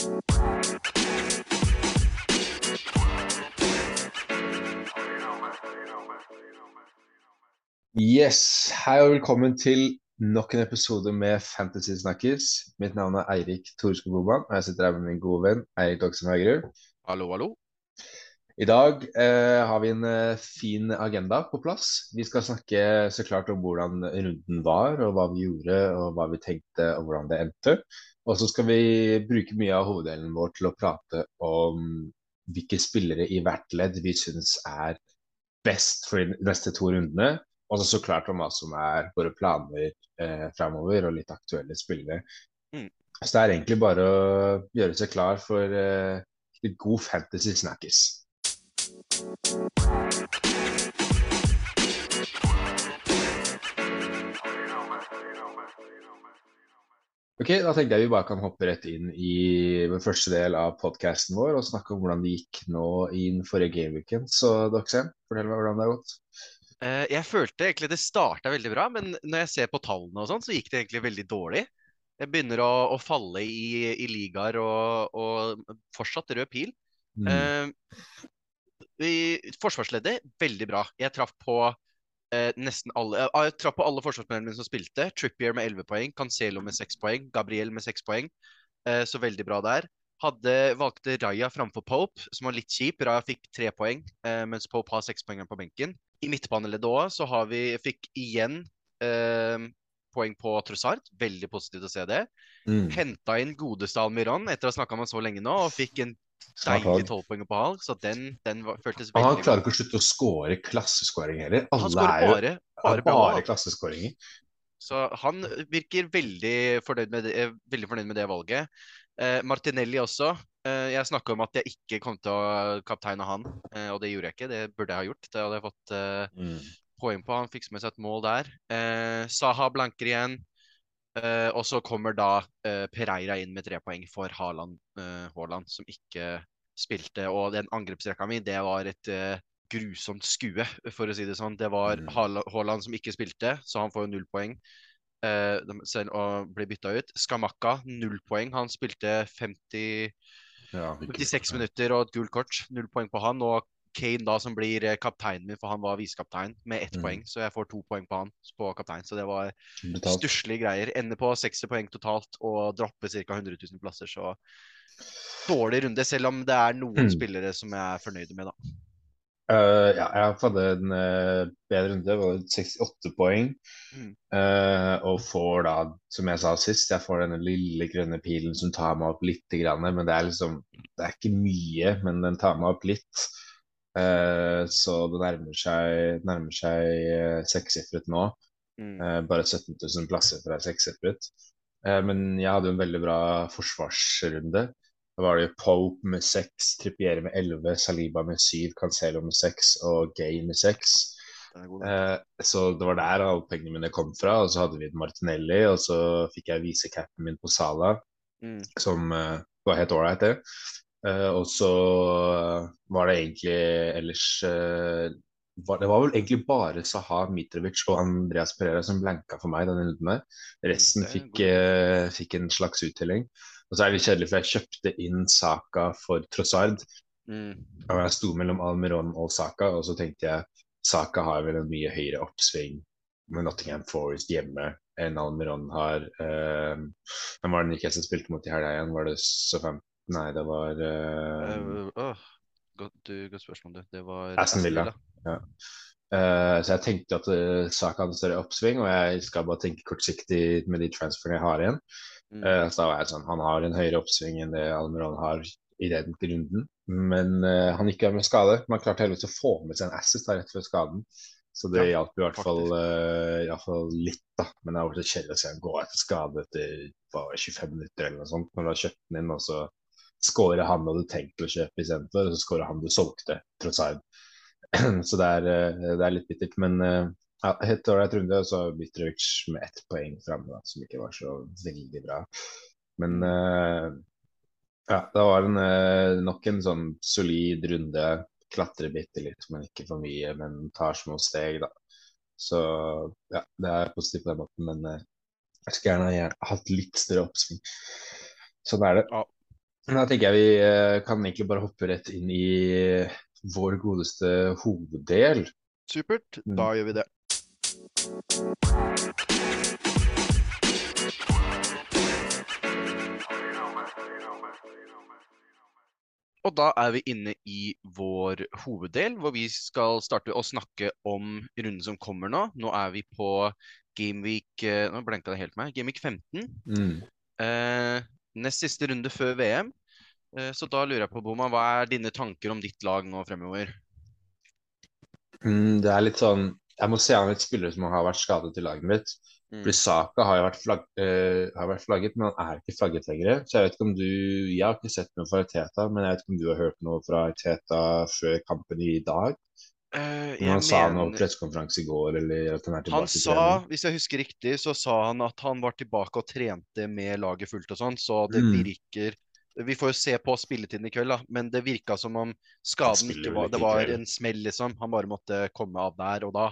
Yes, hei og velkommen til nok en episode med Fantasy Snakkers. Mitt navn er Eirik Torskog Boban, og jeg sitter her med min gode venn Eirik Doksen Haugerud. Hallo, hallo. I dag eh, har vi en eh, fin agenda på plass. Vi skal snakke så klart om hvordan runden var, og hva vi gjorde, og hva vi tenkte, og hvordan det endte. Og så skal vi bruke mye av hoveddelen vår til å prate om hvilke spillere i hvert ledd vi syns er best for de neste to rundene. Og så klart om hva som er våre planer eh, framover, og litt aktuelle spillere. Mm. Så det er egentlig bare å gjøre seg klar for eh, litt god fantasy snackis. Ok, Da tenkte jeg vi bare kan hoppe rett inn i den første del av podkasten vår og snakke om hvordan det gikk nå inn forrige gameweeken. Så Doxen, fortell meg hvordan det har gått. Eh, jeg følte egentlig det starta veldig bra, men når jeg ser på tallene og sånn, så gikk det egentlig veldig dårlig. Jeg begynner å, å falle i, i ligaer og, og, fortsatt rød pil. Mm. Forsvarsleddet, veldig bra. Jeg traff på eh, nesten alle eh, Jeg traff på alle forsvarsmedlemmene som spilte. Trippier med 11 poeng, Cancelo med 6 poeng, Gabriel med 6 poeng. Eh, så veldig bra der. Hadde, valgte Raja framfor Pope, som var litt kjip. Raja fikk 3 poeng, eh, mens Pope har 6 poeng på benken. I midtbaneleddet òg så har vi fikk igjen eh, poeng på Trossard. Veldig positivt å se det. Mm. Henta inn godeste Almiron etter å ha snakka med han så lenge nå, og fikk en Smart deilig valg. tolvpoenger på Hall, Så den, den var, føltes veldig han klarer ikke å slutte å score klasseskåring heller. Alle er jo bare, bare, bare klasseskåringer. Så han virker veldig fornøyd med det, eh, veldig fornøyd med det valget. Eh, Martinelli også. Eh, jeg snakka om at jeg ikke kom til å kapteine han, eh, og det gjorde jeg ikke. Det burde jeg ha gjort. Det hadde jeg fått eh, Mm. poeng på. Han fikk med seg et mål der. Eh, Saha blanker igjen. Eh, og så kommer da uh, Pereira inn med tre poeng for Haaland, uh, Haaland, som ikke spilte. Og den angrepsrekka mi, det var et grusomt skue, for å si det sånn. Det var Mm. Haaland som ikke spilte, så han får jo null poeng. Selv og blir bytta ut. Skamakka, null poeng. Han spilte 50 Ja, 56 minutter og et gult kort. Null poeng på han. Og Kane da, som blir eh, kapteinen min, for han var visekaptein, med ett Mm. poeng. Så jeg får to poeng på han på kaptein. Så det var stusslige greier. Ender på 60 poeng totalt og dropper ca. 100 000 plasser. Så dårlig runde, selv om det er noen Mm. spillere som jeg er fornøyd med, da. Uh, ja, jeg hadde en uh, bedre runde, var det 68 poeng. Mm. Uh, og får da, som jeg sa sist, jeg får denne lille grønne pilen som tar meg opp litt, grann, men det er liksom Det er ikke mye, men den tar meg opp litt. Eh, så det nærmer seg, nærmer seg eh, sekssifret nå. Mm. Eh, bare 17 000 plasser fra sekssifret. Men jeg hadde jo en veldig bra forsvarsrunde. Da var det jo Pope med seks, Trippier med elleve, Saliba med syv, Cancelo med seks og Gay med seks. Så det var der alle pengene mine kom fra. Og så hadde vi et Martinelli, og så fikk jeg vise capen min på Sala, Mm. som var helt ålreit, det. Eh, og så var det egentlig ellers uh, var, Det var vel egentlig bare Saha Mitrovic og Andreas Pereira som blanka for meg denne runden. Resten fikk, eh, fikk en slags uttelling. Og så er det litt kjedelig, for jeg kjøpte inn Saka for Trossard. Mm. Og jeg sto mellom Almiron og Saka, og så tenkte jeg Saka har vel en mye høyere oppsving med Nottingham Forest hjemme enn Almiron har. Uh, Hvem var det Newcastle spilte mot i helga igjen? Var det Southampton? Nei, det var uh, uh, godt, du, godt spørsmål, du. Det var Aston Villa. eh, Så jeg tenkte at uh, Saka hadde større oppsving, og jeg skal bare tenke kortsiktig med de transferene jeg har igjen. Mm. Uh, så da var jeg sånn, Han har en høyere oppsving enn det Almiron har i den runden. Men han gikk av med skade. Man klarte heldigvis å få med seg en assist da, rett før skaden. Så det Ja, hjalp i hvert fall, i hvert fall litt, da. Men det er kjedelig å se han gå etter skade etter bare 25 minutter eller noe sånt. Når du har kjøpt den inn, og så scorer han hadde tenkt å kjøpe istedenfor, og så skåre han du solgte, tross alt. så det er, eh, det er litt bittert. Men eh, ja, helt ålreit runde, og så Mitrovic med ett poeng framme, som ikke var så veldig bra. Men eh, ja, det var eh, nok en sånn solid runde. Klatre bitte litt, men ikke for mye. Men tar små steg, da. Så ja, det er positivt på den måten. Men jeg skulle gjerne hatt litt større oppsving. Sånn er det. Ja. Da tenker jeg vi eh, kan egentlig bare hoppe rett inn i vår godeste hoveddel. Supert. Mm. Da gjør vi det. Og da er vi inne i vår hoveddel, hvor vi skal starte å snakke om runden som kommer nå. Nå er vi på Gameweek eh, Nå blenka det helt meg. Gameweek 15. Mm. Eh, nest siste runde før VM. Eh, så da lurer jeg på, Boma, hva er dine tanker om ditt lag nå fremover? Mm, det er litt sånn Jeg må se an litt spillere som har vært skadet i laget mitt. Mm. Saka har jo vært, flagg, uh, har vært flagget, men han er ikke flagget lenger. Så jeg vet ikke om du Jeg har ikke sett noe fra Teta, men jeg vet ikke om du har hørt noe fra Teta før kampen i dag? Uh, han jeg sa noe på mener pressekonferanse i går, eller at han er tilbake Han til sa, trening. hvis jeg husker riktig, så sa han at han var tilbake og trente med laget fullt og sånn, så det Mm. virker Vi får jo se på spilletiden i kveld, da, men det virka som om skaden ikke var Det var en smell, liksom. Han bare måtte komme av der og da.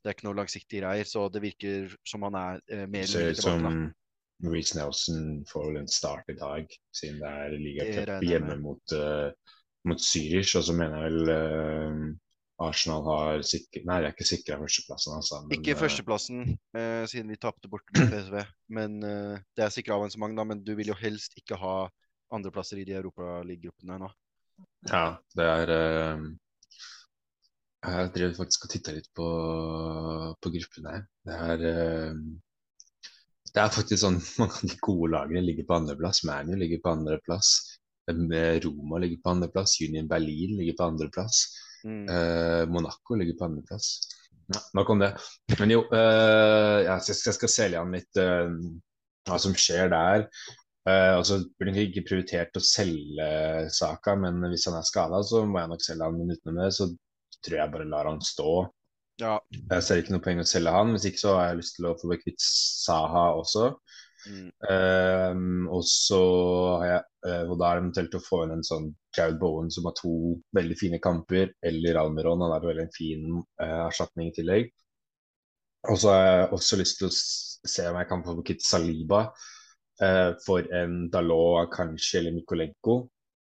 Det er ikke noe langsiktige greier, så det virker som han er eh, mer ser ut som Reece Nelson får vel en start i dag, siden det er ligacup hjemme mot, uh, mot Zürich. Og så mener jeg vel uh, Arsenal har sikker... Nei, jeg er ikke sikra førsteplassen, altså. Men, Ikke eh, førsteplassen, eh, siden vi tapte bort PSV. Men eh, det er sikra avansement, da. Men du vil jo helst ikke ha andreplasser i de Europaliga-gruppene nå. Ja, det er eh, Jeg drev faktisk og titta litt på, på gruppene her. Det er eh, Det er faktisk sånn mange av de gode lagene ligger på andreplass. ManU ligger på andreplass. Eh, Roma ligger på andreplass. Union Berlin ligger på andreplass. Mm. Eh, Monaco ligger på andreplass. Ja, nok om det. Men jo, eh, jeg skal- jeg skal selge an litt eh, hva som skjer der. Uh, og så blir det ikke prioritert å selge Saka, men hvis han er skada, så må jeg nok selge han. Men utenom det så tror jeg bare lar han stå. Ja. Jeg ser ikke noe poeng å selge han. Hvis ikke så har jeg lyst til å få kvitt Saha også. Mm. Um, og så har jeg uh, Og da er det eventuelt å få inn en sånn Jared Bowen som har to veldig fine kamper, eller Almiron. Han er veldig en fin uh, erstatning i tillegg. Og så har jeg også lyst til å se om jeg kan få kvitt Saliba uh, for en Dalot, Akanji eller Mikolenko.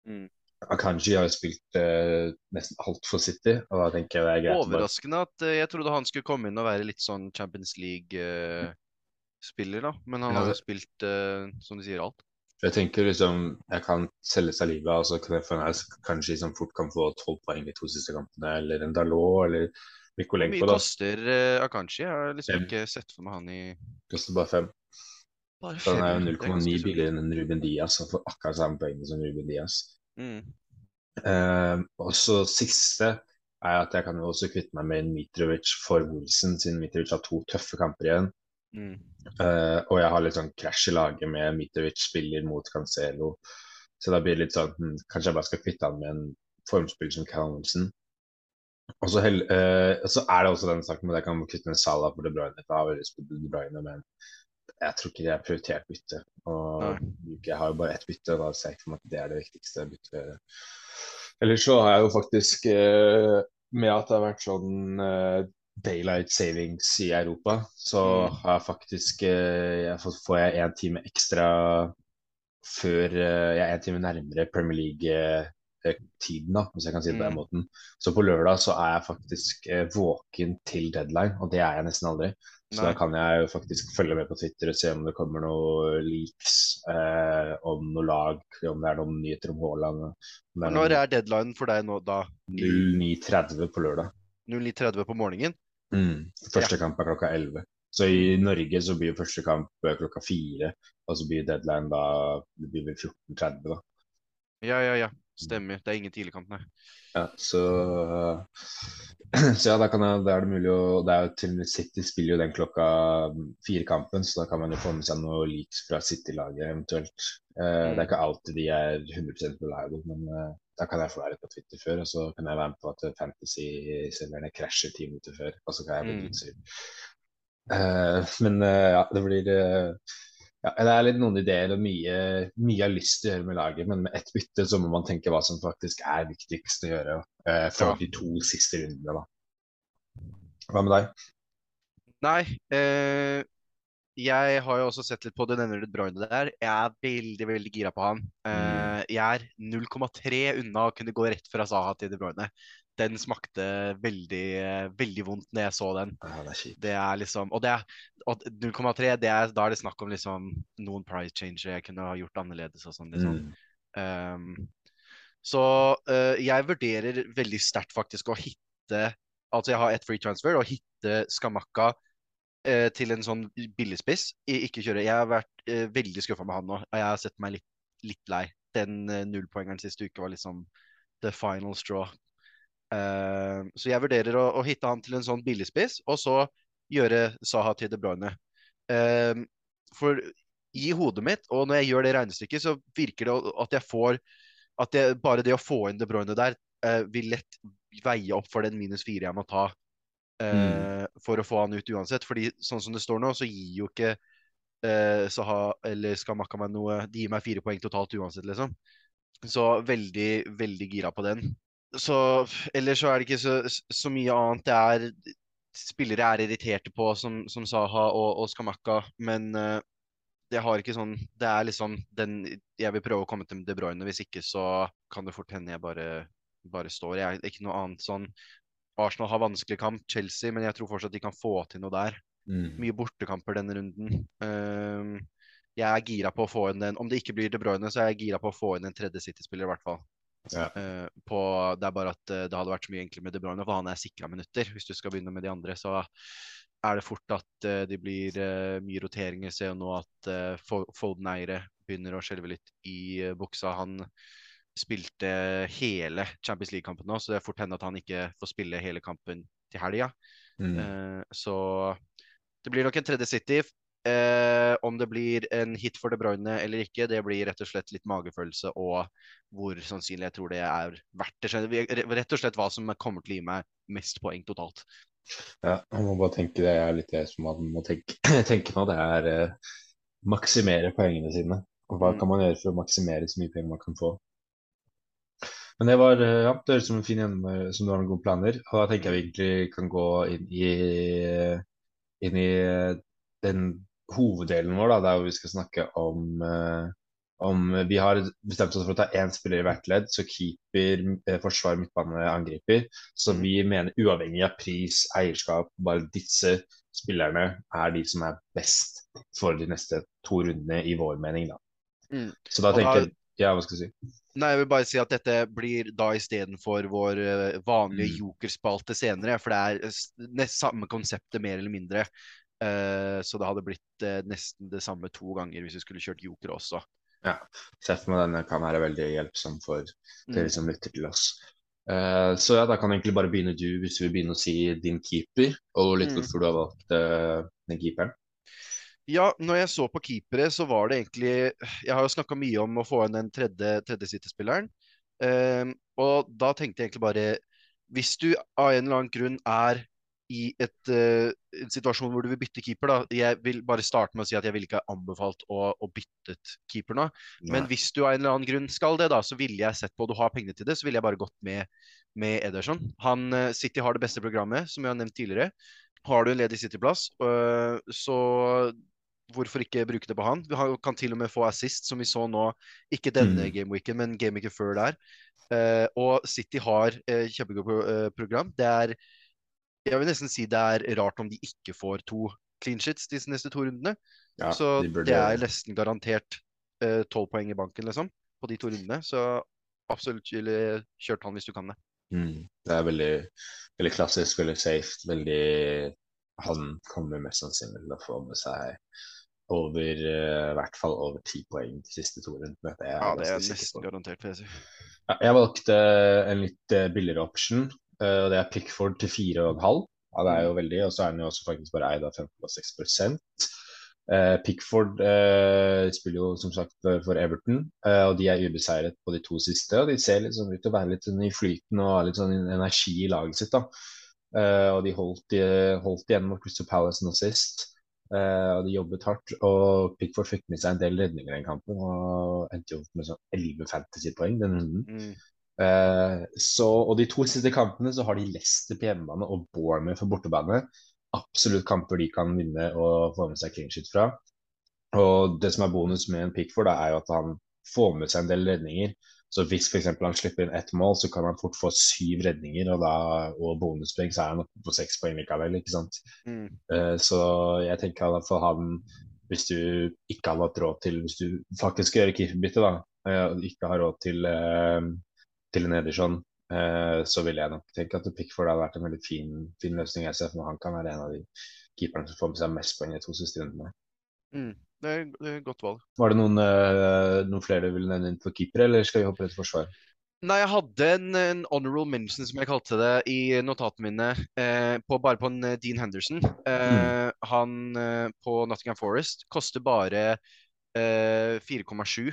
Mm. Akanji har jo spilt uh, nesten alt for City, og da tenker jeg det er greit Overraskende at eh, jeg trodde han skulle komme inn og være litt sånn Champions League-spiller, da. Men han Ja, har jo spilt, eh, som de sier, alt. Jeg tenker liksom Jeg kan selge Saliba, og så kan jeg få en Ask kanskje som fort kan få tolv poeng de to siste kampene, eller en Dalot, eller Hvor Mikolenko, mye da. koster uh, Akanji? Jeg har liksom ikke sett for meg han i Koster bare fem. Så den er jo det er ganske 0,9 billigere enn Ruben Diaz, og får akkurat samme poeng som Ruben Diaz. Mm. Uh, og så siste er at jeg kan jo også kvitte meg med Mitrovic for Wilson, siden Mitrovic har to tøffe kamper igjen. Mm. Uh, og jeg har litt sånn krasj i laget med Mitrovic spiller mot Cancelo. Så da blir det litt sånn hm, Kanskje jeg bare skal kvitte han med en formspiller som Callum Wilson. Og så, så er det også den saken med at jeg kan kvitte med Salah for De Bruyne. Da har jeg lyst på De Bruyne, men jeg tror ikke det er prioritert bytte. Og jeg har jo bare ett bytte, og da ser jeg for meg at det er det viktigste byttet. Ellers så har jeg jo faktisk, eh, med at det har vært sånn eh, daylight savings i Europa, så Mm. har jeg faktisk eh, jeg får, får jeg en time ekstra før jeg er en time nærmere Premier League-tiden, da, hvis jeg kan si det på den Mm. måten. Så på lørdag så er jeg faktisk våken til deadline, og det er jeg nesten aldri. Så da kan jeg jo faktisk følge med på Twitter og se om det kommer noe leaks eh, om noe lag, om det er noen nyheter om Haaland. Når noen- er deadline for deg nå, da? 09.30 på lørdag. 09.30 på morgenen? Mm. Første kamp er klokka 11. Så i Norge så blir jo første kamp eh, klokka 4, og så blir deadline da det blir vel 14.30 da. Ja, ja, ja. Stemmer. Det er ingen tidligkamp, nei. Ja, så, så ja, da, kan jeg, da er det mulig å det er jo til og med City spiller jo den klokka fire-kampen, så da kan man jo få med seg noe leaks fra City-laget eventuelt. Eh, Det er ikke alltid de er 100% reliable, men eh, da kan jeg få være på Twitter før, og så kan jeg være med på at Fantasy-serverne krasjer ti minutter før, og så kan jeg bli Mm. utsur. Eh, men eh, ja, det blir eh, ja, Det er litt noen ideer og mye, mye har lyst til å gjøre med laget, men med ett bytte så må man tenke hva som faktisk er viktigst å gjøre uh, for Ja. de to siste rundene. da. Hva med deg? Nei, eh, jeg har jo også sett litt på Du nevner De Bruyne der. Jeg er veldig veldig gira på han. Eh, jeg er 0,3 unna å kunne gå rett fra Saha til De Bruyne. Den smakte veldig veldig vondt når jeg så den. Ja, det er. Det er liksom Og og 0,3, det er, da er det snakk om liksom noen price changer jeg kunne ha gjort annerledes og sånn. liksom. Mm. Um, så uh, jeg vurderer veldig sterkt faktisk å hitte Altså jeg har et free transfer, og hitte Skamakka til en sånn billigspiss. Ikke kjøre. Jeg har vært eh, veldig skuffa med han nå, jeg har sett meg litt, litt lei. Den eh, nullpoengeren siste uke var liksom the final straw. Uh, så jeg vurderer å, å hitte han til en sånn billigspiss, og så gjøre Saha til De Bruyne. Uh, for i hodet mitt, og når jeg gjør det regnestykket, så virker det at jeg får At jeg, bare det å få inn De Bruyne der, uh, vil lett veie opp for den minus fire jeg må ta eh, for å få han ut uansett. Fordi sånn som det står nå, så gir jo ikke eh, Saha eller Skamakka meg noe De gir meg fire poeng totalt uansett, liksom. Så veldig, veldig gira på den. Så ellers så er det ikke så, så mye annet det er spillere jeg er irriterte på, som, som Saha og, og Skamakka, men eh, jeg har ikke sånn Det er liksom den Jeg vil prøve å komme til De Bruyne, hvis ikke så kan det fort hende jeg bare, bare står. Jeg er ikke noe annet sånn Arsenal har vanskelig kamp, Chelsea, men jeg tror fortsatt de kan få til noe der. Mm. Mye bortekamper denne runden. Uh, jeg er gira på å få inn den Om det ikke blir De Bruyne, så er jeg gira på å få inn en tredje City-spiller, i hvert fall. Ja. Uh, på, det er bare at eh, det hadde vært så mye enklere med De Bruyne, for han er sikra minutter. Hvis du skal begynne med de andre, så er det fort at uh, det blir eh, mye roteringer. Ser jo nå at Foden-eiere begynner å skjelve litt i eh, buksa. Han spilte hele Champions League-kampen nå, så det er fort hende at han ikke får spille hele kampen til helga. Mm. Eh, så det blir nok en tredje City. Eh, om det blir en hit for De Bruyne eller ikke, det blir rett og slett litt magefølelse og hvor sannsynlig jeg tror det er verdt det. Re- Rett og slett hva som kommer til å gi meg mest poeng totalt. Ja, man må bare tenke det er litt det som man må tenke, tenke nå. Det er eh, maksimere poengene sine. Og hva Mm. kan man gjøre for å maksimere så mye penger man kan få? Men det var eh, ja, det høres ut som en fin gjennom, som du har noen gode planer. Og da tenker jeg vi egentlig kan gå inn i, inn i den hoveddelen vår, da, der vi skal snakke om, eh, om Vi har bestemt oss for å ta én spiller i hvert ledd, så keeper, eh, forsvar, midtbane, angriper. Så Mm. vi mener uavhengig av pris, eierskap, bare disse spillerne er de som er best for de neste to rundene, i vår mening, da. Mm. Så da- tenker jeg Ja, hva skal jeg si? Nei, jeg vil bare si at dette blir da istedenfor vår eh, vanlige Mm. jokerspalte senere. For det er nest samme konseptet, mer eller mindre. Uh, så det hadde blitt uh, nesten det samme to ganger hvis vi skulle kjørt joker også. Ja, sett med denne kan være veldig hjelpsom for Mm. dere som lytter til oss. Uh, så ja, da kan egentlig bare begynne du, hvis du vil begynne å si din keeper, og litt Mm. hvorfor du har valgt eh, den keeperen. Ja, når jeg så på keepere, så var det egentlig Jeg har jo snakka mye om å få inn den tredje, tredje City-spilleren. Ehm, og da tenkte jeg egentlig bare Hvis du av en eller annen grunn er i et, uh, en situasjon hvor du vil bytte keeper, da Jeg vil bare starte med å si at jeg ville ikke ha anbefalt å, å bytte keeper nå. Men hvis du av en eller annen grunn skal det, da, så ville jeg sett på, og du har pengene til det, så ville jeg bare gått med, med Ederson. Han, uh, City har det beste programmet, som jeg har nevnt tidligere. Har du en ledig City-plass, så hvorfor ikke bruke det på han? Vi har, kan til og med få assist, som vi så nå, ikke denne Mm. gameweeken, men gameweeken før der. Uh, og City har uh, kjempegodt pro eh, program. Det er Jeg vil nesten si det er rart om de ikke får to clean shits disse neste to rundene. Ja, så de burde- det er nesten garantert tolv poeng i banken, liksom, på de to rundene. Så absolutt kjørt han hvis du kan det. Mm. Det er veldig, veldig klassisk, veldig safe. Veldig Han kommer mest sannsynlig til å få med seg over eh, i hvert fall over ti poeng de siste to rundene. Det er Ja, det er nesten garantert. vil jeg si. Ja, jeg valgte en litt eh, billigere option, eh, og det er Pickford til 4,5. Ja, det er jo veldig, og så er den jo også faktisk bare eid av 5,6 eh, Pickford eh, spiller jo som sagt for Everton, eh, og de er ubeseiret på de to siste. Og de ser sånn ut til å være litt sånn i flyten og ha litt sånn energi i laget sitt. da. Eh, og de holdt, holdt igjen mot Crystal Palace nå sist. Eh, og de jobbet hardt. Og Pickford fikk med seg en del redninger i den kampen og endte opp med sånn 11 fantasy-poeng den runden. Mm. Uh, så, og de to siste kampene så har de Leicester på hjemmebane og Bournemouth på bortebane. absolutt kamper de kan vinne og få med seg clean shit fra. Og det som er bonus med en Pickford, er jo at han får med seg en del redninger. Så hvis f.eks. han slipper inn ett mål, så kan han fort få syv redninger, og, da, og bonuspoeng, så er han oppe på seks poeng likevel, ikke sant. Mm. Uh, så jeg tenker at for han, hvis du ikke har hatt råd til Hvis du faktisk skal gjøre keeperbytte, da, uh, ikke har råd til, uh, til en Ederson, så vil jeg nok tenke at Pickford hadde vært en veldig fin, fin løsning. Jeg ser for meg han kan være en av de keeperne som får med seg mest poeng i to siste rundene. Mm. Det er, et godt valg. Var det noen, uh, noen flere du ville nevne for keeper, eller skal vi hoppe rett til forsvar? Nei, jeg hadde en, en, honorable mention, som jeg kalte det, i notatene mine, eh, på, bare på en uh, Dean Henderson. Eh, mm. Han eh, på Nottingham Forest koster bare 4,7.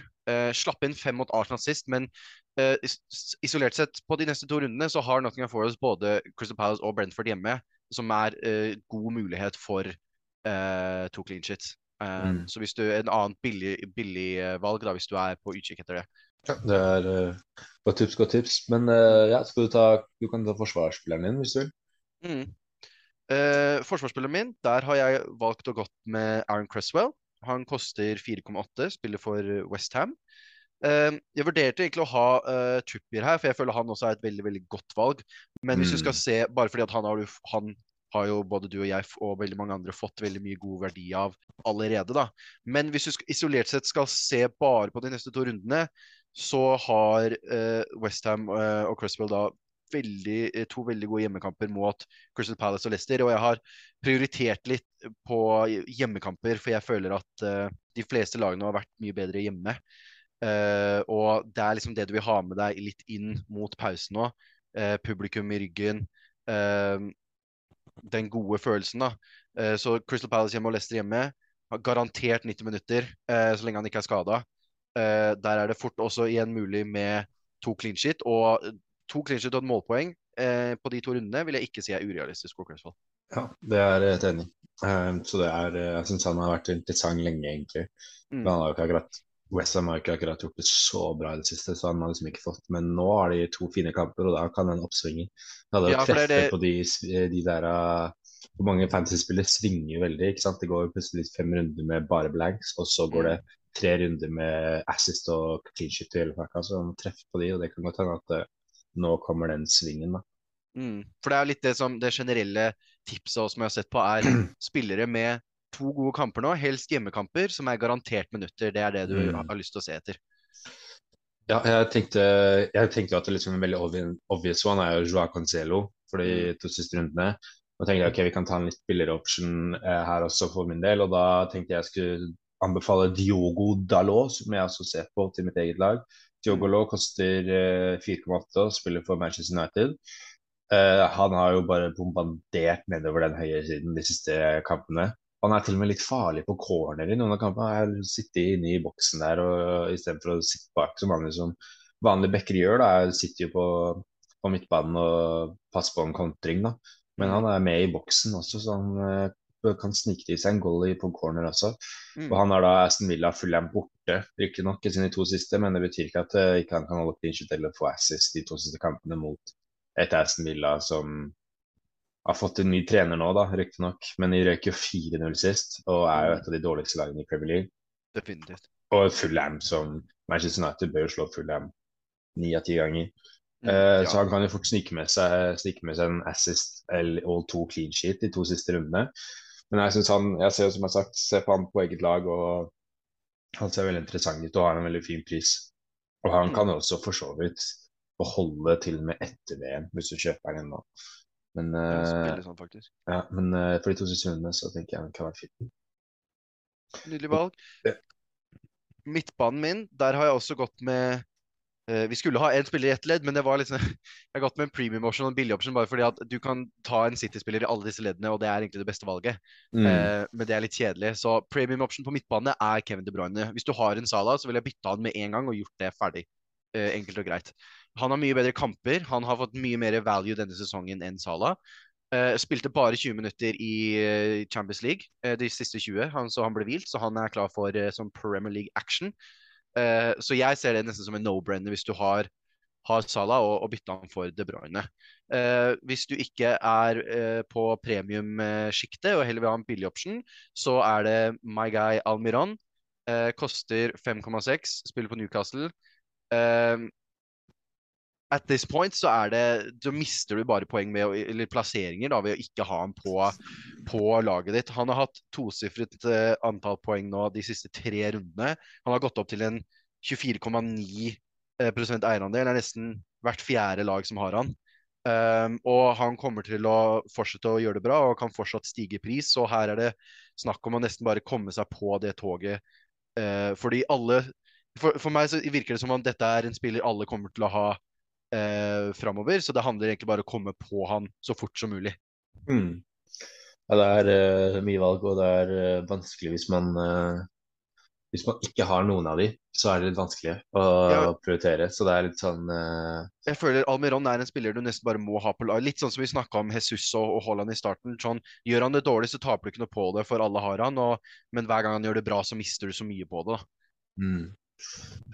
slapp inn fem mot Arsenal sist, men isolert sett på de neste to rundene så har Nottingham Forest både Crystal Palace og Brentford hjemme, som er god mulighet for to clean shits. Um, mm. Så hvis du en annet billig, billig uh, valg da, hvis du er på utkikk etter det. Ja, det er uh, godt tips, godt tips. Men uh, ja, skal du ta Du kan ta forsvarsspilleren din hvis du vil. Mm. Uh, forsvarsspilleren min, der har jeg valgt å gått med Aaron Cresswell. Han koster 4,8, spiller for Westham. Uh, jeg vurderte egentlig å ha uh, Trippier her, for jeg føler han også er et veldig veldig godt valg. Men hvis mm. du skal se, bare fordi at han har, han har jo både du og jeg og veldig mange andre fått veldig mye god verdi av allerede. da. Men hvis du isolert sett skal se bare på de neste to rundene, så har uh, Westham uh, og Cresswell da veldig, eh, to veldig gode hjemmekamper mot Crystal Palace og Leicester. Og jeg har prioritert litt på hjemmekamper, for jeg føler at uh, de fleste lagene har vært mye bedre hjemme. Uh, og det er liksom det du vil ha med deg litt inn mot pausen nå. Uh, publikum i ryggen. Den gode følelsen. da. Eh, så Crystal Palace hjemme og Leicester hjemme har garantert 90 minutter eh, så lenge han ikke er skada. Eh, der er det fort også igjen mulig med to clean shit. Og to clean shit og et målpoeng på de to rundene vil jeg ikke si er urealistisk. Ja, det er helt enig. Så det er, jeg syns han har vært interessant lenge, egentlig. Mm. Men han har jo ikke akkurat Westham har ikke akkurat gjort det så bra i det siste, så han har liksom ikke fått Men nå har de to fine kamper, og da kan den oppsvinge. Hadde ja, treffe det... på de, de der Hvor mange fantasy-spillere svinger jo veldig. ikke sant? Det går plutselig fem runder med bare blanks, og så går det mm. tre runder med assist og clean shit i hele pakka. Så man treffer på de, og det kan godt hende at det, eh, nå kommer den svingen, da. Mm. For det er litt det som det generelle tipset som jeg har sett på, er spillere med to gode kamper nå, helst hjemmekamper, som er garantert minutter. Det er det du mm. har lyst til å se etter. Ja, jeg tenkte, jeg tenkte at det liksom en veldig obvious one er jo Joao Cancelo for de mm. to siste rundene. Nå tenkte jeg ok, vi kan ta en litt billigere option eh, her også for min del. Og da tenkte jeg jeg skulle anbefale Diogo Dalot, som jeg også ser på til mitt eget lag. Diogo mm. Dalot koster eh, 4,8 og spiller for Manchester United. Eh, han har jo bare bombardert nedover den høye siden de siste kampene. Han er til og med litt farlig på corner i noen av kampene. Jeg har sittet inne i boksen der og istedenfor å sitte bak som vanlig som vanlige backer gjør. da, Jeg sitter jo på, på midtbanen og passer på en kontring. da. Men han er med i boksen også, så han uh, kan snike til seg en goal på corner også. Mm. Og Han har da Aston Villa Fulham borte, riktignok i sine to siste, men det betyr ikke at uh, ikke han kan holde clean sheet eller få assist de to siste kampene mot et Aston Villa som har fått en ny trener nå, da, riktignok. Men de røyk jo 4-0 sist, og er jo et av de dårligste lagene i Premier League. Definitivt. Og Fulham, som Manchester United bør jo slå Fulham ni av ti ganger. Mm, uh, ja. Så han kan jo fort snike med seg, snike med seg en assist eller, og to clean sheet de to siste rundene. Men jeg synes han, jeg ser jo som jeg har sagt, ser på han på eget lag, og han ser veldig interessant ut og har en veldig fin pris. Og han kan jo også for så vidt beholde til og med etter VM, hvis du kjøper den nå. Men, uh, sånn, ja, men uh, for de to siste så tenker jeg den kan være fin. Nydelig valg. Ja. Midtbanen min, der har jeg også gått med uh, Vi skulle ha én spiller i ett ledd, men det var liksom Jeg har gått med en premium option og en billig option bare fordi at du kan ta en City-spiller i alle disse leddene, og det er egentlig det beste valget. Mm. men det er litt kjedelig. Så premium option på midtbane er Kevin De Bruyne. Hvis du har en Sala, så vil jeg bytte han med en gang og gjort det ferdig. enkelt og greit. Han har mye bedre kamper. Han har fått mye mer value denne sesongen enn Salah. Uh, spilte bare 20 minutter i uh, Champions League uh, de siste 20, han, så han ble hvilt. Så han er klar for som Premier League action. så jeg ser det nesten som en no-brenner hvis du har har Salah, og, og bytte han for De Bruyne. Eh, hvis du ikke er eh, på premiumsjiktet og heller vil ha en billig option, så er det My Guy Almiron. Eh, koster 5,6, spiller på Newcastle. Eh, at this point så er det Så mister du bare poeng med, eller plasseringer da, ved å ikke ha han på, på laget ditt. Han har hatt tosifret uh, antall poeng nå de siste tre rundene. Han har gått opp til en 24,9 eierandel. Det er nesten hvert fjerde lag som har han. Um, og han kommer til å fortsette å gjøre det bra og kan fortsatt stige pris. Så her er det snakk om å nesten bare komme seg på det toget. Uh, fordi alle for, for, meg så virker det som om dette er en spiller alle kommer til å ha uh, framover. Så det handler egentlig bare om å komme på han så fort som mulig. Mm. Ja, det er uh, mye valg, og det er uh, vanskelig hvis man hvis man ikke har noen av de, så er det litt vanskelig å ja. prioritere. Så det er litt sånn uh... Jeg føler Almiron er en spiller du nesten bare må ha på lag. Litt sånn som vi snakka om Jesus og, og Haaland i starten. Sånn, gjør han det dårlig, så taper du ikke noe på det, for alle har han. Og, men hver gang han gjør det bra, så mister du så mye på det. Mm.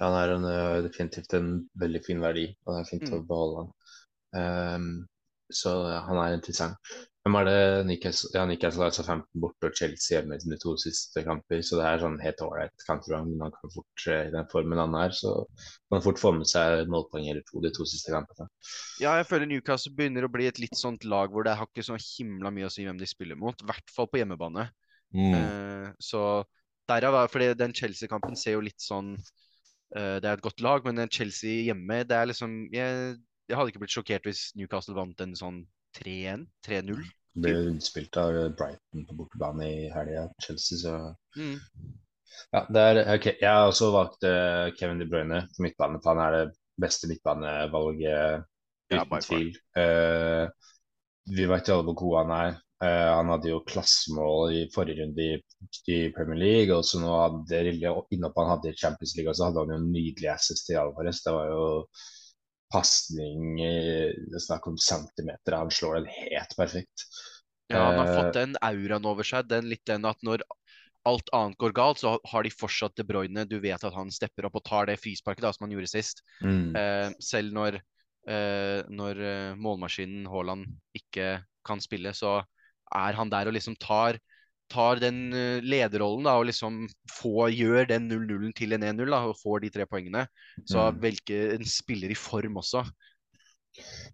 Han er en, uh, definitivt en veldig fin verdi, og det er fint mm. å beholde han. Um, så ja, han er interessant. Hvem er det Newcastle, ja, Newcastle har altså 15 borte og Chelsea hjemme i de to siste kamper, så det er sånn helt ålreit kampprogram. Men han kan fort i den formen han er, så kan han fort få med seg målpoeng eller to de to siste kampene. Ja, jeg føler Newcastle begynner å bli et litt sånt lag hvor det har ikke så himla mye å si hvem de spiller mot. I hvert fall på hjemmebane. Mm. Uh, så derav fordi den Chelsea-kampen ser jo litt sånn uh, Det er et godt lag, men den Chelsea hjemme, det er liksom jeg, jeg hadde ikke blitt sjokkert hvis Newcastle vant en sånn 3-1? 3-0? Ble utspilt av Brighton på bortebane i helga, Chelsea, så mm. Ja, det er OK. Jeg har også valgt uh, Kevin De Bruyne på midtbane. Han er det beste midtbanevalget uten ja, tvil. Uh, vi vet jo alle hvor god han er. Uh, han hadde jo klassemål i forrige runde i, i Premier League. Og så nå hadde innhoppet han hadde i Champions League, og så hadde han jo en nydelig assist i Alvarez. Det var jo pasning Det snakk om centimeter. Han slår den helt perfekt. Ja, han har fått eh, den auraen over seg. Den litt den at når alt annet går galt, så har de fortsatt De Bruyne. Du vet at han stepper opp og tar det frisparket da, som han gjorde sist. Mm. Eh, selv når, eh, når eh, målmaskinen Haaland ikke kan spille, så er han der og liksom tar tar den eh, lederrollen da, og liksom får, gjør den 0-0-en til en 1-0 og får de tre poengene. Så mm. velger en spiller i form også.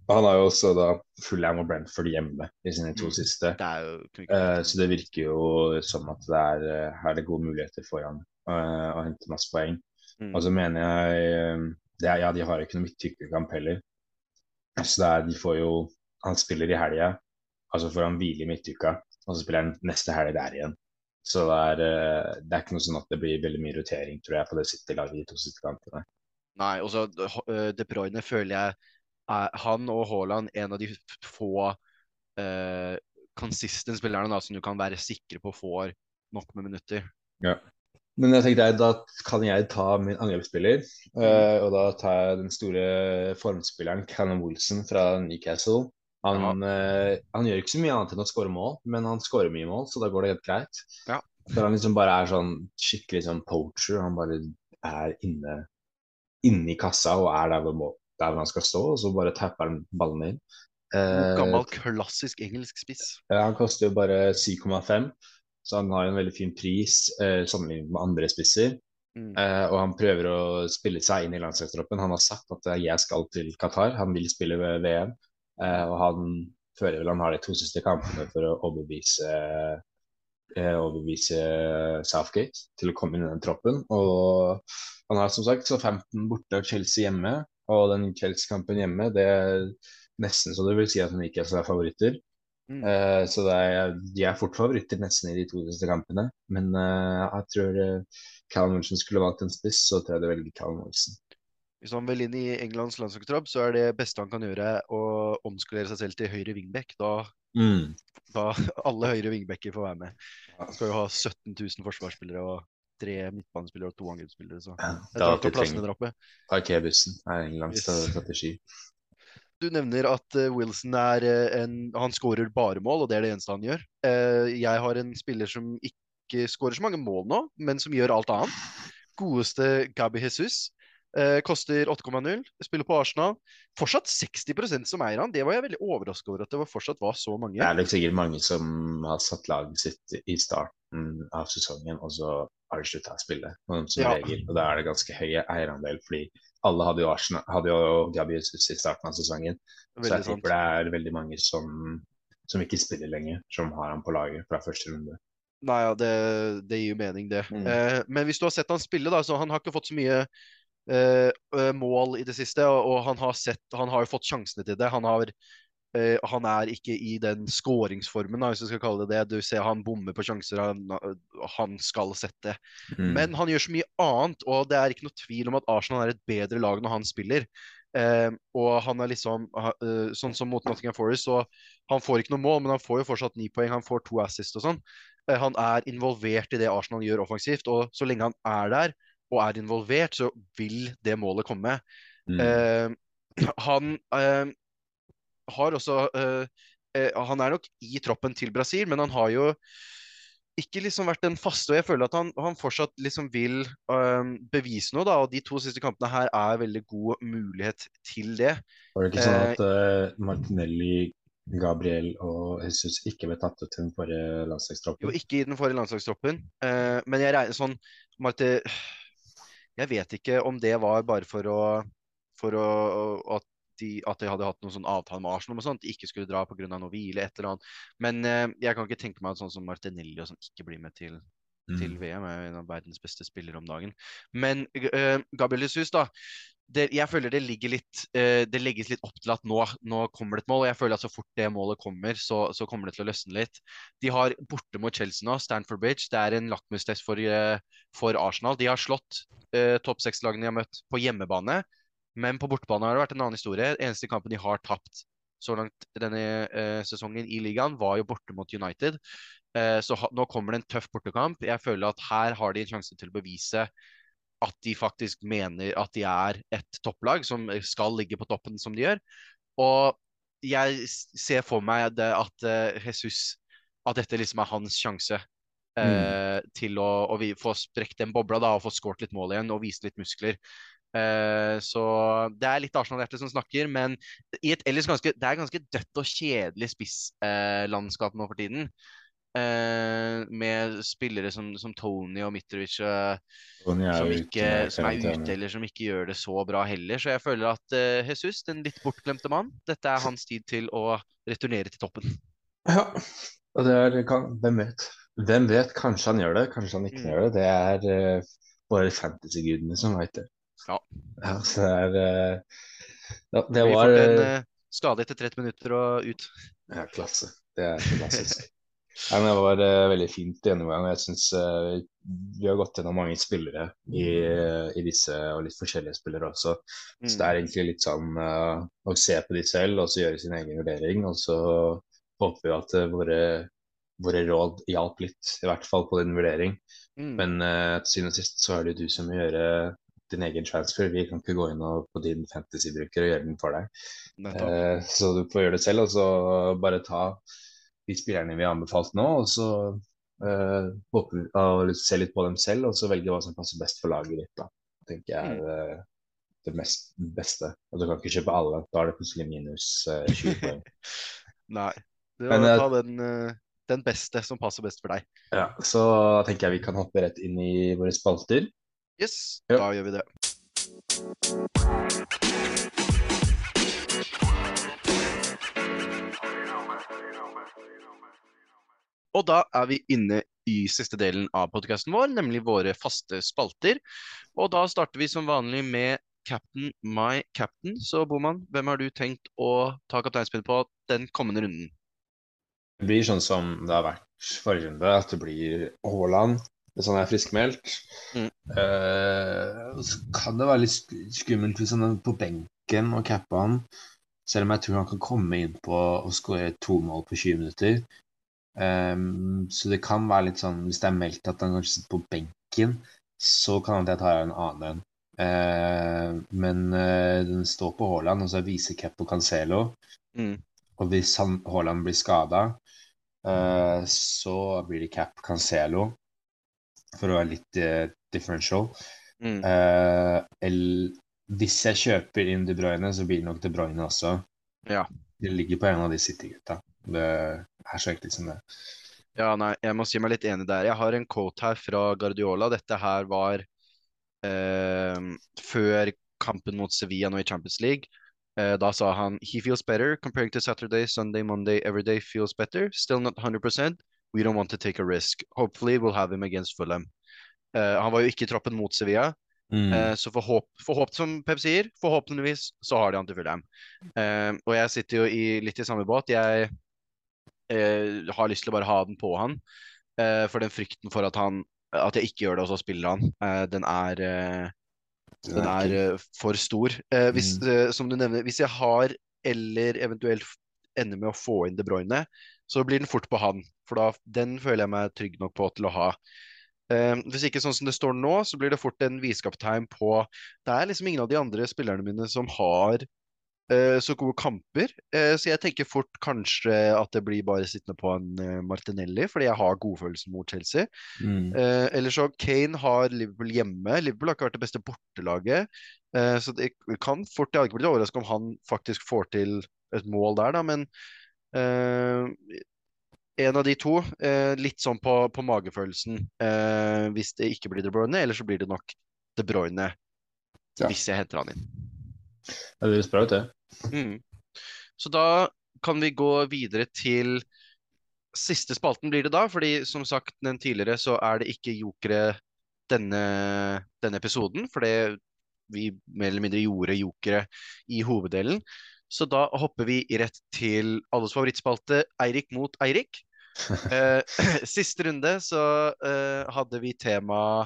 Han har jo også da Fulham og Brentford hjemme i sine to mm. siste. Det jo, uh, så det virker jo som at det er, uh, er det gode muligheter for han uh, å hente masse poeng. Mm. Og så mener jeg det er, Ja, de har ikke noe midtstykkekamp heller. Så det er, de får jo Han spiller i helga, altså får han hvile i midtuka og så spiller han neste helg der igjen. Så det er, eh, det er, ikke noe sånn at det blir veldig mye rotering, tror jeg, på det City-laget de to siste kampene. Nei, og så uh, De Bruyne føler jeg er han og Haaland en av de få uh, consistent spillerne da, som du kan være sikre på får nok med minutter. Ja. Men jeg tenkte da kan jeg ta min angrepsspiller, uh, og da tar jeg den store formspilleren Cannon Wilson fra Newcastle. Han, ja. uh, han, gjør ikke så mye annet enn å skåre mål, men han skårer mye mål, så da går det helt greit. Ja. For han liksom bare er sånn skikkelig sånn poacher. Han bare er inne, inne i kassa og er der hvor, der hvor han skal stå, og så bare tapper han ballen inn. Uh, Gammel, klassisk engelsk spiss. Ja, han koster jo bare 7,5, så han har en veldig fin pris uh, sammenlignet med andre spisser. Mm. Eh, og han prøver å spille seg inn i landslagstroppen. Han har sagt at jeg skal til Qatar, han vil spille ved VM. Eh, og han føler vel han har de to siste kampene for å overbevise, eh, overbevise Southgate til å komme inn i den troppen. Og han har som sagt så 15 borte av Chelsea hjemme, og den Chelsea-kampen hjemme det er nesten så du vil si at han ikke er favoritter. Mm. Uh, så er, de er fort favoritter nesten i de to siste kampene. Men uh, jeg tror uh, Callum Wilson skulle valgt en spiss, så tror jeg det velger Callum Wilson. Hvis han vil inn i Englands landslagstropp, så er det beste han kan gjøre å omskolere seg selv til høyre wingback. Da, mm. da alle høyre wingbacker får være med. Han skal jo ha 17 000 forsvarsspillere og tre midtbanespillere og to angrepsspillere. Så ja, tar plassen plassene der oppe. Parkerbussen er Englands yes. strategi. Du nevner at uh, Wilson er uh, en Han skårer bare mål, og det er det eneste han gjør. Uh, jeg har en spiller som ikke skårer så mange mål nå, men som gjør alt annet. Godeste Gabi Jesus Eh, koster 8,0. Spiller på Arsenal. Fortsatt 60% som eier han. Det var jeg veldig overraska over at det var fortsatt var så mange. Det er nok sikkert mange som har satt laget sitt i starten av sesongen, og så har de slutta å spille. Som Ja. regel, og da er det ganske høy eierandel, fordi alle hadde jo, Arsenal, hadde jo Gabi Jesus i starten av sesongen. Så jeg tipper det er veldig mange som, som ikke spiller lenger, som har han på laget fra første runde. Nei, ja, det, det gir jo mening, det. Mm. Eh, men hvis du har sett han spille, da, så han har ikke fått så mye mål i det siste, og, han har sett Han har jo fått sjansene til det. Han har eh, han er ikke i den skåringsformen, hvis du skal kalle det det. Du ser han bommer på sjanser, han, han skal sette. Mm. Men han gjør så mye annet, og det er ikke noe tvil om at Arsenal er et bedre lag når han spiller. Uh, og han er liksom uh, eh, sånn som mot Nottingham Forest, så han får ikke noe mål, men han får jo fortsatt ni poeng. Han får to assist og sånn. Uh, han er involvert i det Arsenal gjør offensivt, og så lenge han er der og er involvert, så vil det målet komme. Mm. Eh, han eh, har også eh, eh, Han er nok i troppen til Brasil, men han har jo ikke liksom vært den faste, og jeg føler at han, han fortsatt liksom vil eh, bevise noe, da, og de to siste kampene her er veldig god mulighet til det. Var det ikke sånn eh, at Martinelli, Gabriel og Jesus ikke ble tatt ut i den forrige landslagstroppen? Jo, ikke i den forrige landslagstroppen, men jeg regner sånn Marte, Jeg vet ikke om det var bare for å, for å at, de, at de hadde hatt noen sånn avtale med Arsenal om og sånt, ikke skulle dra pga. noe hvile, et eller annet. Men eh, jeg kan ikke tenke meg at sånn som Martinelli og sånn ikke blir med til, til Mm. VM. Er en av verdens beste spillere om dagen. Men eh, Gabriel Jesus, da. Det, jeg føler det ligger litt eh, Det legges litt opp til at nå, nå kommer det et mål. Og jeg føler at så fort det målet kommer, så, så kommer det til å løsne litt. De har borte mot Chelsea nå, Stanford Bridge. Det er en lakmustest for, eh, for Arsenal. De har slått eh, topp seks-lagene de har møtt på hjemmebane. Men på bortebane har det vært en annen historie. Eneste kampen de har tapt så langt denne eh, sesongen i ligaen, var jo borte mot United. Eh, så ha, nå kommer det en tøff bortekamp. Jeg føler at her har de en sjanse til å bevise at de faktisk mener at de er et topplag som skal ligge på toppen som de gjør. Og jeg ser for meg det at eh, Jesus At dette liksom er hans sjanse eh, til å, å få sprekt den bobla da, og få skåret litt mål igjen og vise litt muskler. Eh, så det er litt Arsenal-hjerte som snakker, men i et ellers ganske, det er ganske dødt og kjedelig spisslandskap nå for tiden. Eh, med spillere som, som Tony og Mitrovic eh, Tony er som, ikke, ute som er ute, eller som ikke gjør det så bra heller. Så jeg føler at eh, Jesus, den litt bortglemte mann, dette er hans tid til å returnere til toppen. Ja, og det er kan, Hvem vet? Hvem vet? Kanskje han gjør det, kanskje han ikke Mm. gjør det. Det er eh, bare fantasy-gudene som veit det. Ja. Ja, så det er eh, ja, Det var får en eh, eh, skade etter 30 minutter og ut. ja, klasse. Det er klassisk. Ja, men det var uh, veldig fint gjennomgang. Jeg syns vi har gått gjennom mange spillere i, i disse, og litt forskjellige spillere også. Så det Mm. er egentlig litt sånn uh, å se på de selv, og så gjøre sin egen vurdering. Og så håper vi at eh, våre, våre råd hjalp litt, i hvert fall på din vurdering. Mm. Men eh, til syvende og sist så er det du som må gjøre din egen transfer. Vi kan ikke gå inn og, på din fantasy-bruker og gjøre den for deg. Eh, så du får gjøre det selv, og så bare ta de spillerne vi har anbefalt nå, og så håper vi å se litt på dem selv, og så velge hva som passer best for laget ditt. da. tenker jeg er eh, det mest beste. Og du kan ikke kjøpe alle, da er det plutselig minus uh, 20 poeng. Nei. Du Men, må eh, ta den, eh, den beste som passer best for deg. Ja, så tenker jeg vi kan hoppe rett inn i våre spalter. Yes, Ja. da gjør vi det. Og da er vi inne i siste delen av podkasten vår, nemlig våre faste spalter. Og da starter vi som vanlig med Captain my captain. Så Boman, hvem har du tenkt å ta kapteinspillet på den kommende runden? Det blir sånn som det har vært forrige runde, at det blir Haaland hvis han er friskmeldt. Mm. Uh, så kan det være litt skummelt hvis han er på benken og capper han, selv om jeg tror han kan komme inn på å skåre to mål på 20 minutter. Ehm, så det kan være litt sånn Hvis det er meldt at han kanskje sitter på benken, så kan det hende jeg tar en annen en. Uh, men uh, den står på Haaland, og så er visecap på Cancelo. Mm. Og hvis Haaland blir skada, uh, så blir det cap Cancelo for å være litt eh, differential. Mm. Eh, el- hvis jeg kjøper inn De Bruyne, så blir det nok De Bruyne også. Ja. Det ligger på en av de City-gutta. Det er så enkelt som det. Ja, nei, jeg må si meg litt enig der. Jeg har en quote her fra Guardiola. Dette her var eh, før kampen mot Sevilla nå i Champions League. Eh, da sa han He feels better comparing to Saturday, Sunday, Monday, every day feels better. Still not 100% We don't want to take a risk. Hopefully we'll have him against Fulham. Eh, han var jo ikke i troppen mot Sevilla, Mm. Eh, så forhåp, forhåp, som Pep sier, forhåpentligvis så har de han til Fulham. Eh, og jeg sitter jo i, litt i samme båt. Jeg eh, har lyst til å bare ha den på han. Eh, for den frykten for at han at jeg ikke gjør det, og så spiller han, eh, den er eh, den er eh, for stor. Eh, hvis, eh, som du nevner, hvis jeg har eller eventuelt ender med å få inn De Bruyne, så blir den fort på han. For da, den føler jeg meg trygg nok på til å ha. Uh, hvis ikke sånn som det står nå, så blir det fort en viskaptegn på Det er liksom ingen av de andre spillerne mine som har så gode kamper. Eh, så jeg tenker fort kanskje at det blir bare sittende på en eh, Martinelli, fordi jeg har godfølelsen mot Chelsea. Mm. Eh, eller så Kane har Liverpool hjemme. Liverpool har ikke vært det beste bortelaget. Eh, så det kan fort Jeg hadde ikke blitt overrasket om han faktisk får til et mål der, da, men uh, en av de to, Uh, litt sånn på, på magefølelsen. Uh, hvis det ikke blir De Bruyne, eller så blir det nok De Bruyne. Ja. Hvis jeg henter han inn. Det høres bra ut, det. Mm. Så da kan vi gå videre til siste spalten blir det da, fordi som sagt den tidligere så er det ikke jokere denne, denne episoden, fordi vi mer eller mindre gjorde jokere i hoveddelen. Så da hopper vi rett til alles favorittspalte, Eirik mot Eirik. Eh, siste runde så eh, hadde vi tema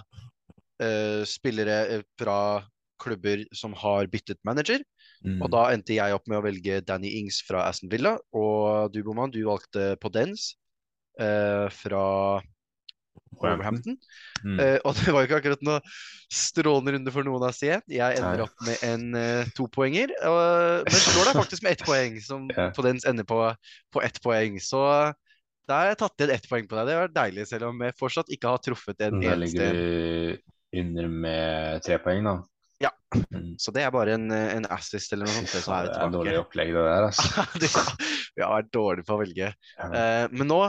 eh, spillere eh, fra klubber som har byttet manager. Mm. Og da endte jeg opp med å velge Danny Ings fra Aston Villa, og du, Boman, du valgte Podence eh, fra Wolverhampton. Mm. Eh, og det var jo ikke akkurat noe strålende runde for noen av C. Jeg ender opp med en eh, topoenger, men slår deg faktisk med ett poeng, som yeah. Podence ender på, på ett poeng. Så da har jeg tatt igjen ett poeng på deg. Det var deilig, selv om jeg fortsatt ikke har truffet en Da eneste ligger du under med tre poeng, da. Ja. Mm. Så det er bare en, en assist eller noe sånt, så det er er dårlig opplegg, det der, altså. Det har- Vi har vært dårlige på å velge. Ja. Uh, men nå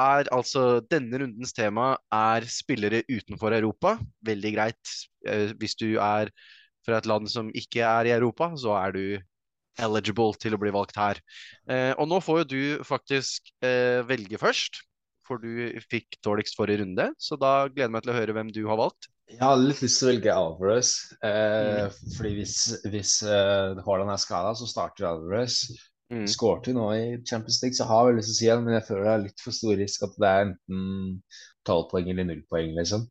er altså denne rundens tema er spillere utenfor Europa. Veldig greit. Uh, hvis du er fra et land som ikke er i Europa, så er du eligible til å bli valgt her. Uh, og nå får jo du faktisk velge først, for du fikk dårligst forrige runde. Så da gleder jeg meg til å høre hvem du har valgt. Jeg hadde litt lyst til å velge Alvarez. Eh, Mm. Fordi hvis, hvis uh, Haaland er skada, så starter Alvarez. Mm. Skårte jo nå i Champions League, så har jeg lyst til å si han, men jeg føler det er litt for stor risk at det er enten tolv poeng eller null poeng, liksom.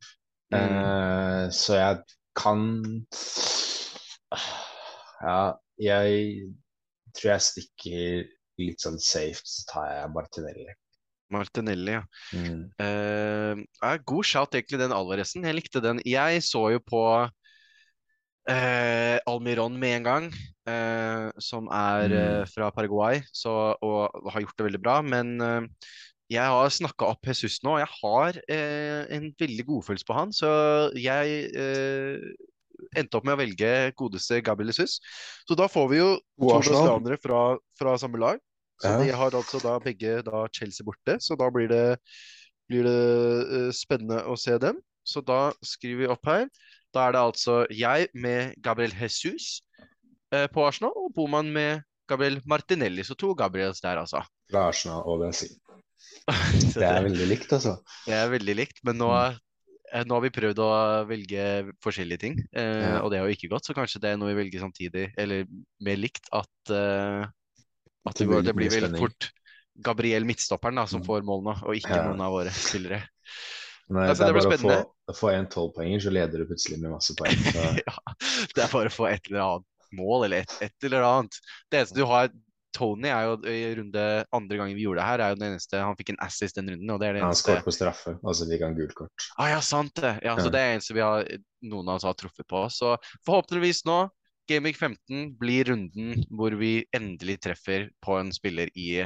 Mm. Eh, så jeg kan Ja, jeg tror jeg stikker litt sånn safe, så tar jeg Martinelli. Martinelli, ja. Mm. Uh, ja, god shout, egentlig, den Alvarezsen. Jeg likte den. Jeg så jo på uh, Almiron med en gang, uh, som er Mm. fra Paraguay, så, og har gjort det veldig bra. Men jeg har snakka opp Jesus nå, og jeg har en veldig godfølelse på han, så jeg endte opp med å velge godeste Gabriel Jesus. Så da får vi jo to brasilianere fra, fra samme lag. Så de har altså da begge da Chelsea borte, så da blir det, blir det eh, spennende å se dem. Så da skriver vi opp her. Da er det altså jeg med Gabriel Jesus eh, på Arsenal, og Boman med Gabriel Martinelli. Så to Gabriels der, altså. Fra Arsenal og Bensin. Det er veldig likt, altså. det er veldig likt. Men nå, Mm. nå har vi prøvd å velge forskjellige ting, eh, og det har jo ikke gått. Så kanskje det er noe vi velger samtidig, eller mer likt, at, eh, at Det det, blir det blir vel spenning. fort Gabriel Midtstopperen da, som Mm. får målene, og ikke Ja. noen av våre spillere. Nei, Ja, det er bare å få, få en tolvpoenger, så leder du plutselig med masse poeng. Så, Ja, det er bare å få et eller annet mål, eller et, et eller annet. Det eneste du har Tony er jo i runde andre gangen vi gjorde det her, er jo den eneste Han fikk en assist den runden, og det er det han eneste skåret på straffe, og så fikk han gult kort. Ah, ja, sant det. Ja, så det er eneste vi har noen av oss har truffet på. Så forhåpentligvis nå, Gameweek 15 blir runden hvor vi endelig treffer på en spiller i,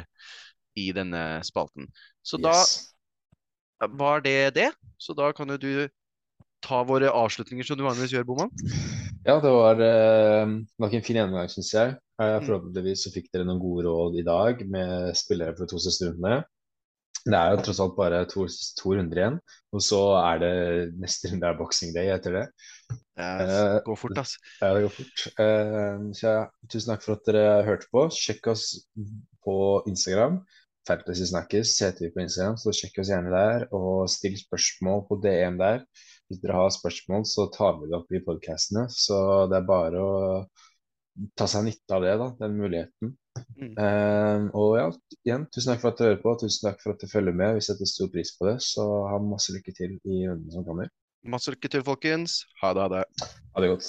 i denne spalten. Så Yes. da var det det. Så da kan jo du ta våre avslutninger som du vanligvis gjør, Boman? Ja, det var eh, nok en fin gjennomgang, syns jeg. Eh, Mm. forhåpentligvis så fikk dere noen gode råd i dag med spillere for de to siste rundene. Det er jo tross alt bare to, to runder igjen, og så er det neste runde er boxing day etter det. Det Eh, går fort, ass. Ja, det går fort. Eh, så ja, tusen takk for at dere hørte på. Sjekk oss på Instagram. Fantasy Snakkes heter vi på Instagram, så sjekk oss gjerne der. Og still spørsmål på DM der. Hvis dere har spørsmål, så tar vi det opp i podkastene. Så det er bare å ta seg nytte av det, da, den muligheten. Mm. Uh, og ja, igjen, tusen takk for at du hører på. Tusen takk for at du følger med. Vi setter stor pris på det. Så ha masse lykke til i rundene som kommer. Masse lykke til, folkens. Ha det, ha det. Ha det godt.